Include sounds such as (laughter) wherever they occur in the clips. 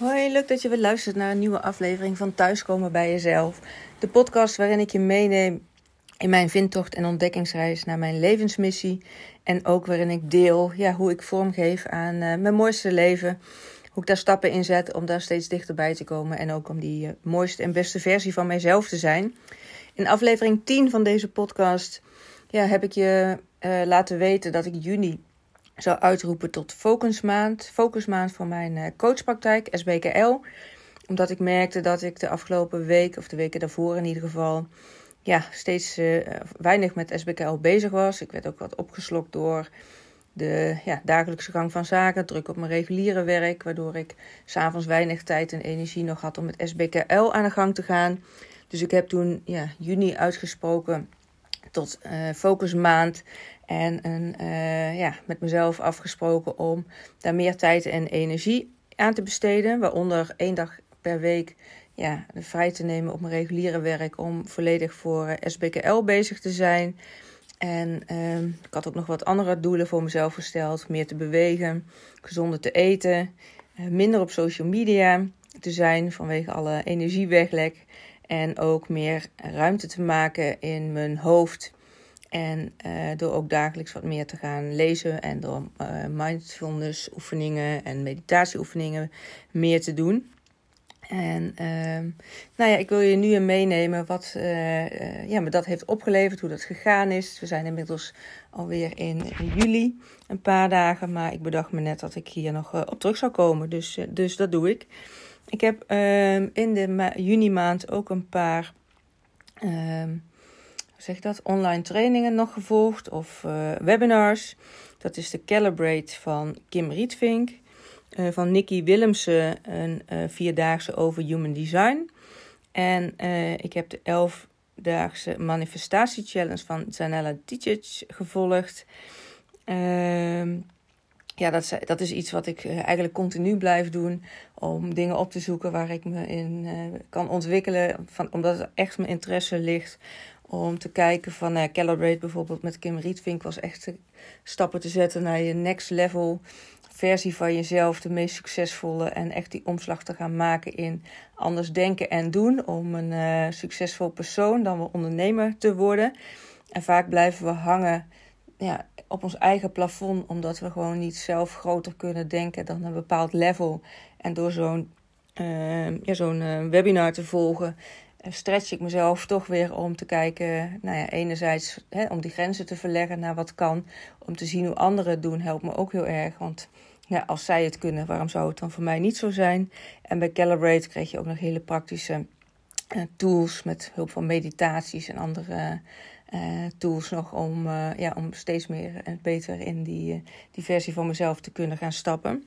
Hoi, leuk dat je weer luistert naar een nieuwe aflevering van Thuiskomen bij Jezelf. De podcast waarin ik je meeneem in mijn vindtocht en ontdekkingsreis naar mijn levensmissie. En ook waarin ik deel ja, hoe ik vormgeef aan uh, mijn mooiste leven. Hoe ik daar stappen in zet om daar steeds dichterbij te komen. En ook om die uh, mooiste en beste versie van mijzelf te zijn. In aflevering 10 van deze podcast ja, heb ik je uh, laten weten dat ik juni zou uitroepen tot focusmaand. Focusmaand voor mijn uh, coachpraktijk, SBKL. Omdat ik merkte dat ik de afgelopen week, of de weken daarvoor in ieder geval, ja, steeds uh, weinig met SBKL bezig was. Ik werd ook wat opgeslokt door de ja, dagelijkse gang van zaken, druk op mijn reguliere werk, waardoor ik s'avonds weinig tijd en energie nog had om met SBKL aan de gang te gaan. Dus ik heb toen ja, juni uitgesproken tot uh, focusmaand. En uh, ja, met mezelf afgesproken om daar meer tijd en energie aan te besteden. Waaronder één dag per week ja, vrij te nemen op mijn reguliere werk om volledig voor uh, SBKL bezig te zijn. En uh, ik had ook nog wat andere doelen voor mezelf gesteld. Meer te bewegen, gezonder te eten, minder op social media te zijn vanwege alle energieweglek. En ook meer ruimte te maken in mijn hoofd. En uh, door ook dagelijks wat meer te gaan lezen en door uh, mindfulness oefeningen en meditatieoefeningen meer te doen. En uh, nou ja, ik wil je nu een meenemen wat uh, ja, me dat heeft opgeleverd, hoe dat gegaan is. We zijn inmiddels alweer in, in juli, een paar dagen. Maar ik bedacht me net dat ik hier nog op terug zou komen. Dus, dus dat doe ik. Ik heb ehm, in de juni maand ook een paar ehm, zeg dat, online trainingen nog gevolgd of uh, webinars. Dat is de Calibrate van Kim Rietvink. Uh, van Nikki Willemsen, een uh, vierdaagse over human design. En ik heb de elfdaagse manifestatie challenge van Zanella Ticic gevolgd. Ehm, ja, dat is, dat is iets wat ik eigenlijk continu blijf doen. Om dingen op te zoeken waar ik me in kan ontwikkelen. Van, omdat het echt mijn interesse ligt om te kijken van uh, Calibrate bijvoorbeeld met Kim Rietvink was echt stappen te zetten naar je next level versie van jezelf, de meest succesvolle en echt die omslag te gaan maken in anders denken en doen om een uh, succesvol persoon dan wel ondernemer te worden. En vaak blijven we hangen ja, op ons eigen plafond omdat we gewoon niet zelf groter kunnen denken dan een bepaald level. En door zo'n uh, ja, zo'n webinar te volgen stretch ik mezelf toch weer om te kijken, nou ja, enerzijds hè, om die grenzen te verleggen naar wat kan, om te zien hoe anderen het doen, helpt me ook heel erg. Want ja, als zij het kunnen, waarom zou het dan voor mij niet zo zijn? En bij Calibrate kreeg je ook nog hele praktische uh, tools met hulp van meditaties en andere uh, tools nog om, uh, ja, om steeds meer en beter in die, die versie van mezelf te kunnen gaan stappen.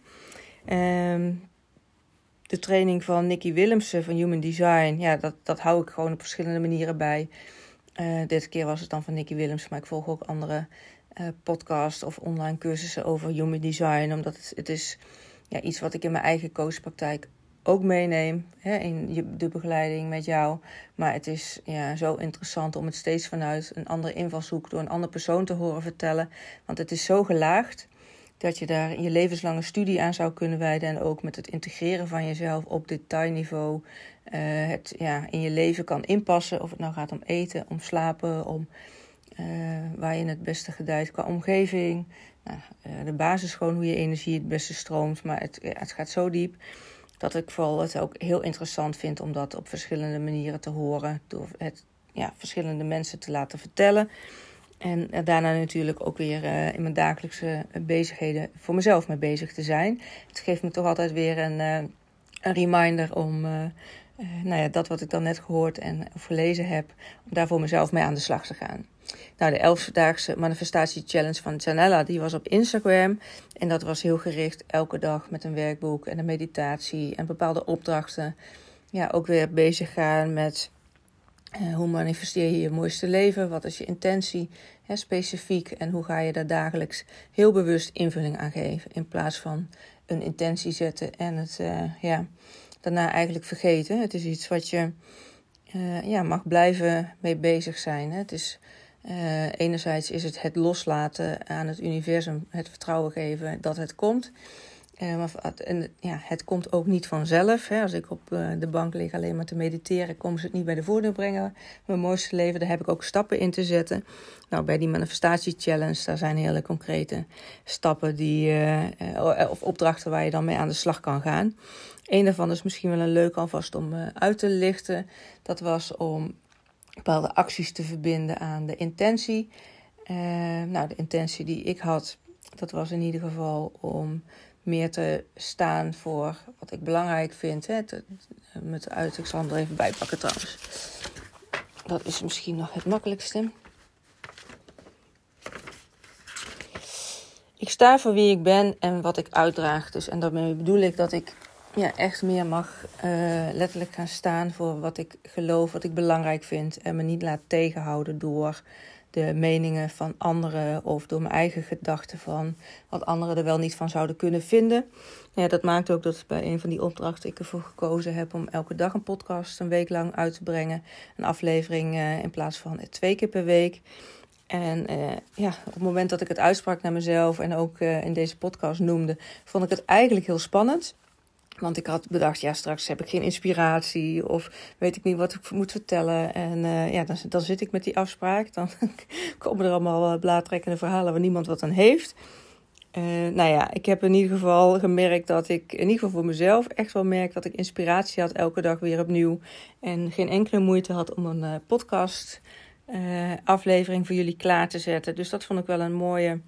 Um, de training van Nikki Willemsen van Human Design, ja, dat, dat hou ik gewoon op verschillende manieren bij. Uh, dit keer was het dan van Nikki Willemsen, maar ik volg ook andere uh, podcasts of online cursussen over Human Design. Omdat het, het is ja, iets wat ik in mijn eigen coachpraktijk ook meeneem hè, in de begeleiding met jou. Maar het is ja, zo interessant om het steeds vanuit een andere invalshoek door een andere persoon te horen vertellen. Want het is zo gelaagd dat je daar je levenslange studie aan zou kunnen wijden. En ook met het integreren van jezelf op detailniveau uh, het ja, in je leven kan inpassen. Of het nou gaat om eten, om slapen, om uh, waar je het beste gedijt qua omgeving. Nou, uh, de basis gewoon hoe je energie het beste stroomt. Maar het, het gaat zo diep dat ik vooral het ook heel interessant vind om dat op verschillende manieren te horen. Door het ja, verschillende mensen te laten vertellen. En daarna natuurlijk ook weer uh, in mijn dagelijkse bezigheden voor mezelf mee bezig te zijn. Het geeft me toch altijd weer een, een reminder om nou ja, dat wat ik dan net gehoord en gelezen heb, om daar voor mezelf mee aan de slag te gaan. Nou, de elfdaagse manifestatie challenge van Janella, die was op Instagram. En dat was heel gericht elke dag met een werkboek en een meditatie en bepaalde opdrachten. Ja, ook weer bezig gaan met uh, hoe manifesteer je je mooiste leven? Wat is je intentie hè, specifiek? En hoe ga je daar dagelijks heel bewust invulling aan geven? In plaats van een intentie zetten en het uh, ja, daarna eigenlijk vergeten. Het is iets wat je uh, ja, mag blijven mee bezig zijn. Hè. Het is, enerzijds is het het loslaten aan het universum, het vertrouwen geven dat het komt. En ja, het komt ook niet vanzelf. Hè. Als ik op de bank lig alleen maar te mediteren, komen ze het niet bij de voordeel brengen. Mijn mooiste leven, daar heb ik ook stappen in te zetten. Nou, bij die manifestatie challenge, daar zijn hele concrete stappen die, of opdrachten waar je dan mee aan de slag kan gaan. Een daarvan is misschien wel een leuk alvast om uit te lichten. Dat was om bepaalde acties te verbinden aan de intentie. Nou, de intentie die ik had, dat was in ieder geval om meer te staan voor wat ik belangrijk vind. Hè. Met uit, ik zal hem er even bij pakken trouwens. Dat is misschien nog het makkelijkste. Ik sta voor wie ik ben en wat ik uitdraag. Dus, en daarmee bedoel ik dat ik ja, echt meer mag uh, letterlijk gaan staan voor wat ik geloof, wat ik belangrijk vind. En me niet laat tegenhouden door de meningen van anderen of door mijn eigen gedachten van wat anderen er wel niet van zouden kunnen vinden. Ja, dat maakt ook dat bij een van die opdrachten ik ervoor gekozen heb om elke dag een podcast een week lang uit te brengen. Een aflevering uh, in plaats van twee keer per week. En uh, ja, op het moment dat ik het uitsprak naar mezelf en ook in deze podcast noemde, vond ik het eigenlijk heel spannend. Want ik had bedacht, ja, straks heb ik geen inspiratie of weet ik niet wat ik moet vertellen. En uh, ja, dan, dan zit ik met die afspraak. Dan (laughs) komen er allemaal blaadtrekkende verhalen waar niemand wat aan heeft. Uh, nou ja, ik heb in ieder geval gemerkt dat ik, in ieder geval voor mezelf, echt wel merk dat ik inspiratie had elke dag weer opnieuw. En geen enkele moeite had om een uh, podcast aflevering voor jullie klaar te zetten. Dus dat vond ik wel een mooie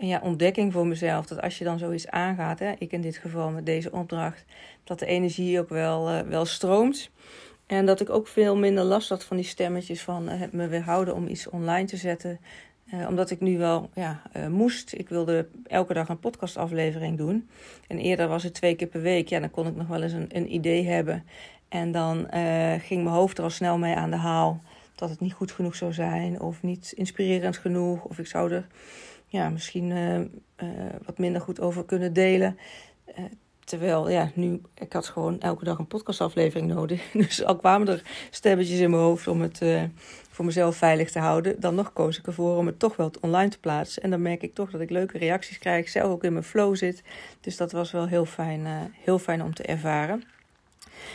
ja, ontdekking voor mezelf. Dat als je dan zoiets aangaat, hè, ik in dit geval met deze opdracht, dat de energie ook wel, uh, wel stroomt. En dat ik ook veel minder last had van die stemmetjes van uh, me weerhouden om iets online te zetten. Uh, omdat ik nu wel ja, moest. Ik wilde elke dag een podcastaflevering doen. En eerder was het twee keer per week. Ja, dan kon ik nog wel eens een, een idee hebben. En dan ging mijn hoofd er al snel mee aan de haal. Dat het niet goed genoeg zou zijn. Of niet inspirerend genoeg. Of ik zou er ja, misschien uh, uh, wat minder goed over kunnen delen. Uh, terwijl, ja, nu, ik had gewoon elke dag een podcastaflevering nodig. (laughs) Dus al kwamen er stemmetjes in mijn hoofd om het voor mezelf veilig te houden. Dan nog koos ik ervoor om het toch wel online te plaatsen. En dan merk ik toch dat ik leuke reacties krijg. Zelf ook in mijn flow zit. Dus dat was wel heel fijn, heel fijn om te ervaren.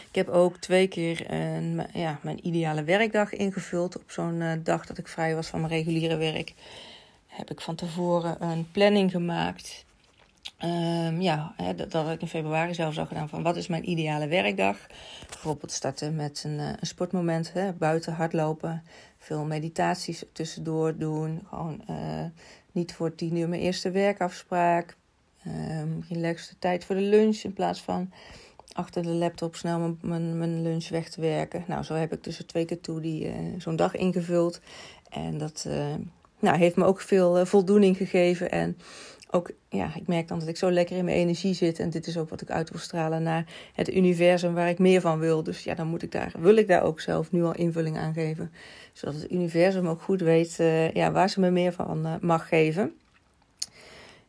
Ik heb ook twee keer een, ja, mijn ideale werkdag ingevuld. Op zo'n dag dat ik vrij was van mijn reguliere werk heb ik van tevoren een planning gemaakt. Um, ja, hè, dat, dat ik in februari zelfs al gedaan van wat is mijn ideale werkdag. Bijvoorbeeld starten met een, uh, een sportmoment, hè, buiten hardlopen. Veel meditaties tussendoor doen. Gewoon uh, niet voor tien uur mijn eerste werkafspraak. Um, relaxte tijd voor de lunch in plaats van achter de laptop snel mijn, mijn, lunch weg te werken. Nou, zo heb ik tussen twee keer toe die uh, zo'n dag ingevuld. En dat, nou, heeft me ook veel uh, voldoening gegeven. En ook, ja, ik merk dan dat ik zo lekker in mijn energie zit. En dit is ook wat ik uit wil stralen naar het universum waar ik meer van wil. Dus ja, dan moet ik daar, wil ik daar ook zelf nu al invulling aan geven. Zodat het universum ook goed weet uh, ja, waar ze me meer van uh, mag geven.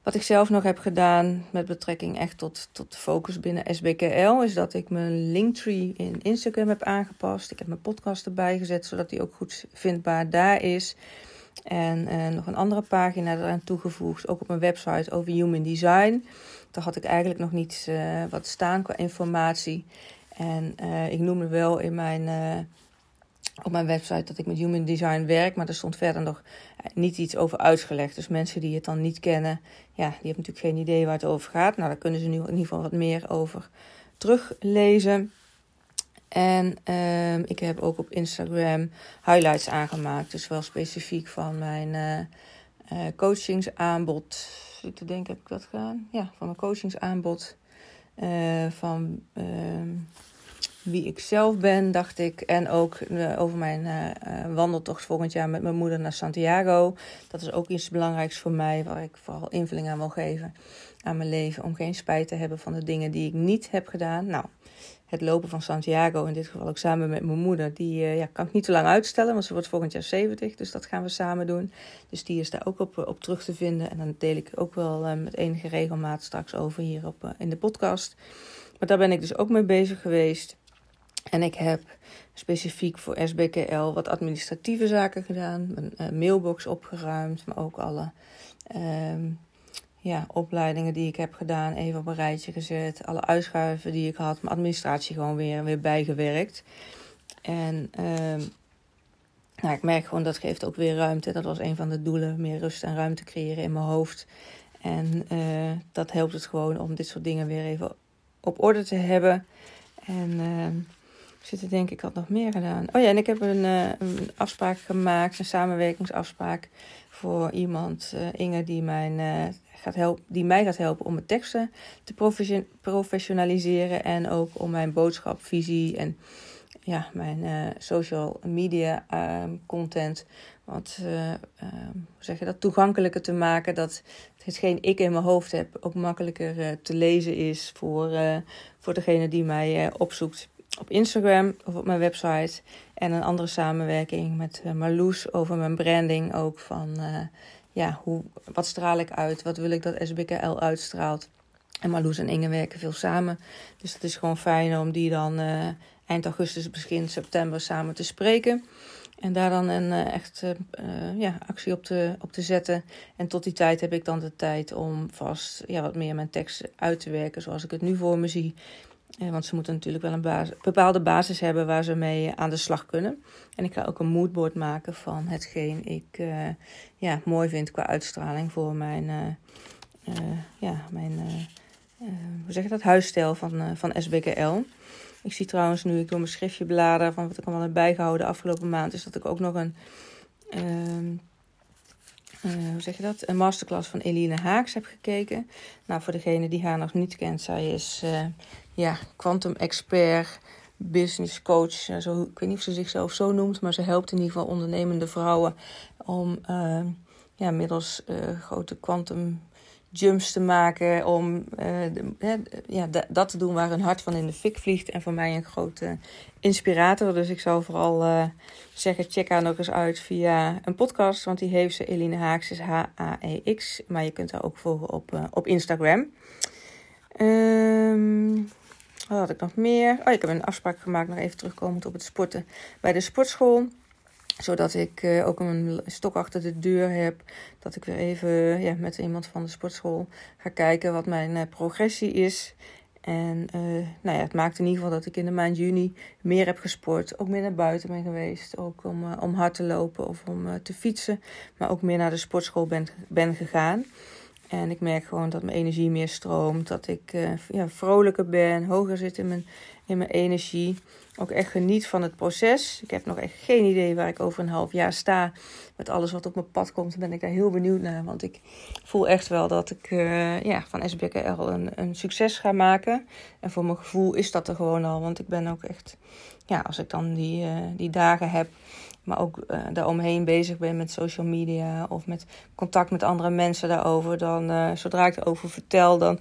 Wat ik zelf nog heb gedaan met betrekking echt tot, tot focus binnen SBKL, is dat ik mijn linktree in Instagram heb aangepast. Ik heb mijn podcast erbij gezet, zodat die ook goed vindbaar daar is. En uh, nog een andere pagina eraan toegevoegd, ook op mijn website over human design. Daar had ik eigenlijk nog niet uh, wat staan qua informatie. En uh, ik noemde wel in mijn, op mijn website dat ik met human design werk, maar er stond verder nog niet iets over uitgelegd. Dus mensen die het dan niet kennen, ja, die hebben natuurlijk geen idee waar het over gaat. Nou, daar kunnen ze nu in ieder geval wat meer over teruglezen. En uh, ik heb ook op Instagram highlights aangemaakt. Dus wel specifiek van mijn uh, uh, coachingsaanbod. Ik te denken, heb ik dat gedaan? Ja, van mijn coachingsaanbod. Uh, van ehm, wie ik zelf ben, dacht ik. En ook over mijn wandeltocht volgend jaar met mijn moeder naar Santiago. Dat is ook iets belangrijks voor mij, waar ik vooral invulling aan wil geven aan mijn leven. Om geen spijt te hebben van de dingen die ik niet heb gedaan. Nou, het lopen van Santiago, in dit geval ook samen met mijn moeder, die uh, ja, kan ik niet te lang uitstellen, want ze wordt volgend jaar 70, dus dat gaan we samen doen. Dus die is daar ook op, op terug te vinden en dan deel ik ook wel uh, met enige regelmaat straks over hier op, in de podcast. Maar daar ben ik dus ook mee bezig geweest. En ik heb specifiek voor SBKL wat administratieve zaken gedaan, mijn mailbox opgeruimd, maar ook alle... Um, ja, opleidingen die ik heb gedaan even op een rijtje gezet. Alle uitschuiven die ik had, mijn administratie gewoon weer, weer bijgewerkt. En ehm, nou, ik merk gewoon dat geeft ook weer ruimte. Dat was een van de doelen, meer rust en ruimte creëren in mijn hoofd. En uh, dat helpt het gewoon om dit soort dingen weer even op orde te hebben. En uh, ik zit te denken, ik had nog meer gedaan. Oh ja, en ik heb een, uh, een afspraak gemaakt, een samenwerkingsafspraak voor iemand, Inge, die, mijn, gaat die mij gaat helpen om mijn teksten te professionaliseren. En ook om mijn boodschap, visie en ja, mijn social media uh, content wat hoe zeg je dat, toegankelijker te maken. Dat hetgeen ik in mijn hoofd heb ook makkelijker te lezen is voor, voor degene die mij opzoekt op Instagram of op mijn website. En een andere samenwerking met Marloes over mijn branding ook van ja, hoe, wat straal ik uit, wat wil ik dat SBKL uitstraalt. En Marloes en Inge werken veel samen. Dus het is gewoon fijn om die dan eind augustus, begin september samen te spreken. En daar dan een echt ja, actie op te, op te zetten. En tot die tijd heb ik dan de tijd om vast ja, wat meer mijn tekst uit te werken zoals ik het nu voor me zie. Uh, want ze moeten natuurlijk wel een bepaalde basis hebben waar ze mee aan de slag kunnen. En ik ga ook een moodboard maken van hetgeen ik ja, mooi vind qua uitstraling voor mijn, ja, mijn hoe zeg je dat, huisstijl van, van SBKL. Ik zie trouwens nu ik door mijn schriftje blader van wat ik allemaal heb bijgehouden de afgelopen maand, is dat ik ook nog een, uh, hoe zeg je dat, een masterclass van Eline Haaks heb gekeken. Nou, voor degene die haar nog niet kent, zij is ja, quantum expert, business coach. Zo, ik weet niet of ze zichzelf zo noemt, maar ze helpt in ieder geval ondernemende vrouwen om ehm, ja, middels eh, grote quantum jumps te maken. Om uh, ja, dat te doen waar hun hart van in de fik vliegt. En voor mij een grote inspirator. Dus ik zou vooral uh, zeggen, check haar nog eens uit via een podcast. Want die heeft ze, Eline Haaks, is H-A-E-X. Maar je kunt haar ook volgen op, op Instagram. Um, wat had ik nog meer? Oh, ik heb een afspraak gemaakt, nog even terugkomend op het sporten bij de sportschool zodat ik uh, ook een stok achter de deur heb. Dat ik weer even ja, met iemand van de sportschool ga kijken wat mijn uh, progressie is. En nou ja, het maakt in ieder geval dat ik in de maand juni meer heb gesport. Ook meer naar buiten ben geweest. Ook om, om hard te lopen of om te fietsen. Maar ook meer naar de sportschool ben, ben gegaan. En ik merk gewoon dat mijn energie meer stroomt. Dat ik ja, vrolijker ben, hoger zit in mijn, in mijn energie ook echt geniet van het proces. Ik heb nog echt geen idee waar ik over een half jaar sta. Met alles wat op mijn pad komt, ben ik daar heel benieuwd naar. Want ik voel echt wel dat ik uh, ja, van SBKL een, een succes ga maken. En voor mijn gevoel is dat er gewoon al. Want ik ben ook echt, ja, als ik dan die, uh, die dagen heb, maar ook uh, daaromheen bezig ben met social media of met contact met andere mensen daarover, dan uh, zodra ik erover vertel, dan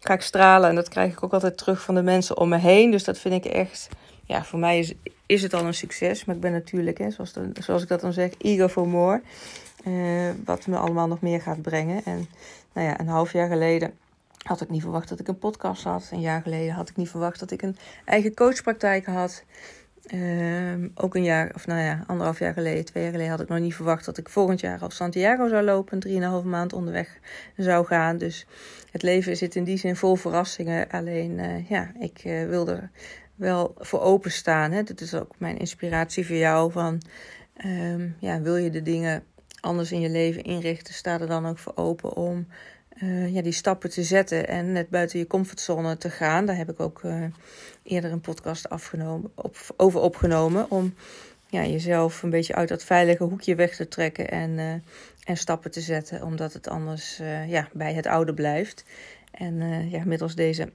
ga ik stralen. En dat krijg ik ook altijd terug van de mensen om me heen. Dus dat vind ik echt ja, voor mij is, is het al een succes. Maar ik ben natuurlijk, hè, zoals, zoals ik dat dan zeg, eager for more. Uh, wat me allemaal nog meer gaat brengen. En nou ja, een half jaar geleden had ik niet verwacht dat ik een podcast had. Een jaar geleden had ik niet verwacht dat ik een eigen coachpraktijk had. Uh, ook een jaar, of nou ja, anderhalf jaar geleden, twee jaar geleden had ik nog niet verwacht dat ik volgend jaar op Santiago zou lopen. Drieënhalf maand onderweg zou gaan. Dus het leven zit in die zin vol verrassingen. Alleen, uh, ja, ik uh, wilde wel voor openstaan. Hè? Dat is ook mijn inspiratie voor jou. Van, um, ja, wil je de dingen anders in je leven inrichten, sta er dan ook voor open om uh, ja, die stappen te zetten en net buiten je comfortzone te gaan. Daar heb ik ook uh, eerder een podcast afgenomen, op, over opgenomen. Om ja, jezelf een beetje uit dat veilige hoekje weg te trekken en, uh, en stappen te zetten, omdat het anders ja, bij het oude blijft. En ja, middels deze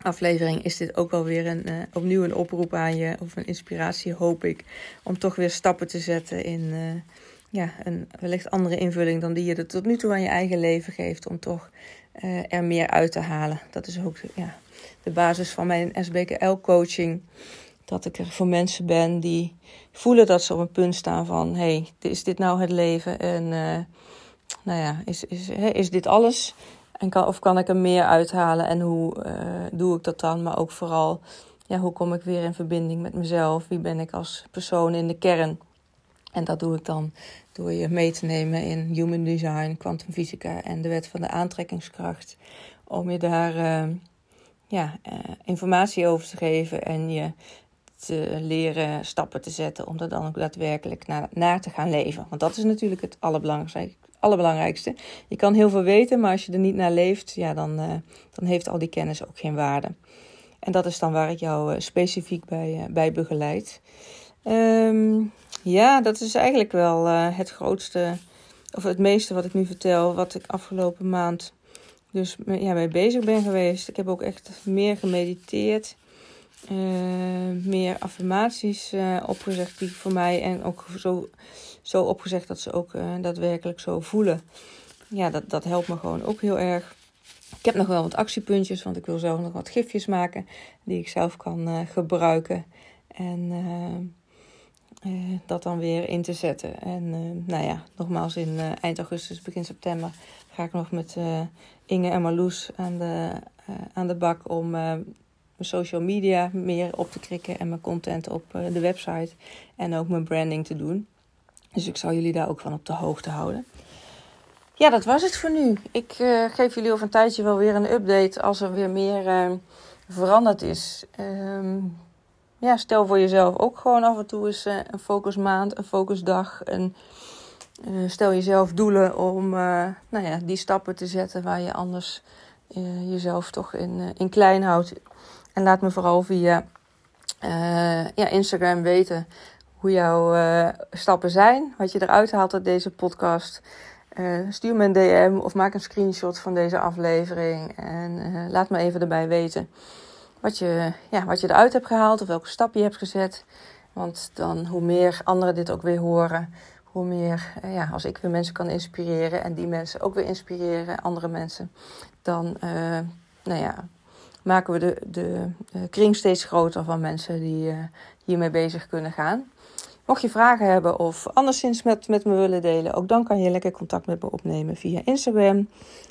aflevering is dit ook wel weer een, opnieuw een oproep aan je, of een inspiratie, hoop ik, om toch weer stappen te zetten in ja, een wellicht andere invulling dan die je er tot nu toe aan je eigen leven geeft, om toch uh, er meer uit te halen. Dat is ook ja, de basis van mijn SBKL-coaching. Dat ik er voor mensen ben die voelen dat ze op een punt staan van: hey, is dit nou het leven? En nou ja, is, is, is dit alles? En kan, of kan ik er meer uithalen en hoe uh, doe ik dat dan? Maar ook vooral, ja, hoe kom ik weer in verbinding met mezelf? Wie ben ik als persoon in de kern? En dat doe ik dan door je mee te nemen in human design, kwantumfysica en de wet van de aantrekkingskracht. Om je daar uh, ja, uh, informatie over te geven en je te leren stappen te zetten om er dan ook daadwerkelijk naar, naar te gaan leven. Want dat is natuurlijk het allerbelangrijkste. Je kan heel veel weten, maar als je er niet naar leeft, ja, dan, uh, dan heeft al die kennis ook geen waarde. En dat is dan waar ik jou specifiek bij, bij begeleid. Um, ja, dat is eigenlijk wel uh, het grootste, of het meeste wat ik nu vertel, wat ik afgelopen maand dus ja, mee bezig ben geweest. Ik heb ook echt meer gemediteerd, uh, meer affirmaties uh, opgezegd die voor mij en ook zo, zo opgezegd dat ze ook daadwerkelijk zo voelen. Ja, dat, dat helpt me gewoon ook heel erg. Ik heb nog wel wat actiepuntjes, want ik wil zelf nog wat gifjes maken die ik zelf kan gebruiken. En uh, dat dan weer in te zetten. En uh, nou ja, nogmaals in uh, eind augustus, begin september ga ik nog met Inge en Marloes aan de, aan de bak om mijn social media meer op te krikken en mijn content op de website en ook mijn branding te doen. Dus ik zal jullie daar ook van op de hoogte houden. Ja, dat was het voor nu. Ik geef jullie over een tijdje wel weer een update als er weer meer veranderd is. Ehm, ja, stel voor jezelf ook gewoon af en toe eens uh, een focusmaand, een focusdag. En uh, stel jezelf doelen om uh, nou ja, die stappen te zetten waar je anders jezelf toch in, in klein houdt. En laat me vooral via ja, Instagram weten hoe jouw stappen zijn. Wat je eruit haalt uit deze podcast. stuur me een DM of maak een screenshot van deze aflevering. En laat me even erbij weten wat je, ja, wat je eruit hebt gehaald of welke stap je hebt gezet. Want dan hoe meer anderen dit ook weer horen, hoe meer, eh, ja, als ik weer mensen kan inspireren en die mensen ook weer inspireren, andere mensen, dan uh, nou ja, maken we de, de, de, kring steeds groter van mensen die uh, hiermee bezig kunnen gaan. Mocht je vragen hebben of anderszins met, met me willen delen, ook dan kan je lekker contact met me opnemen via Instagram.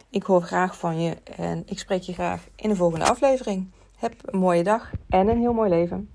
Ik hoor graag van je en ik spreek je graag in de volgende aflevering. Heb een mooie dag en een heel mooi leven.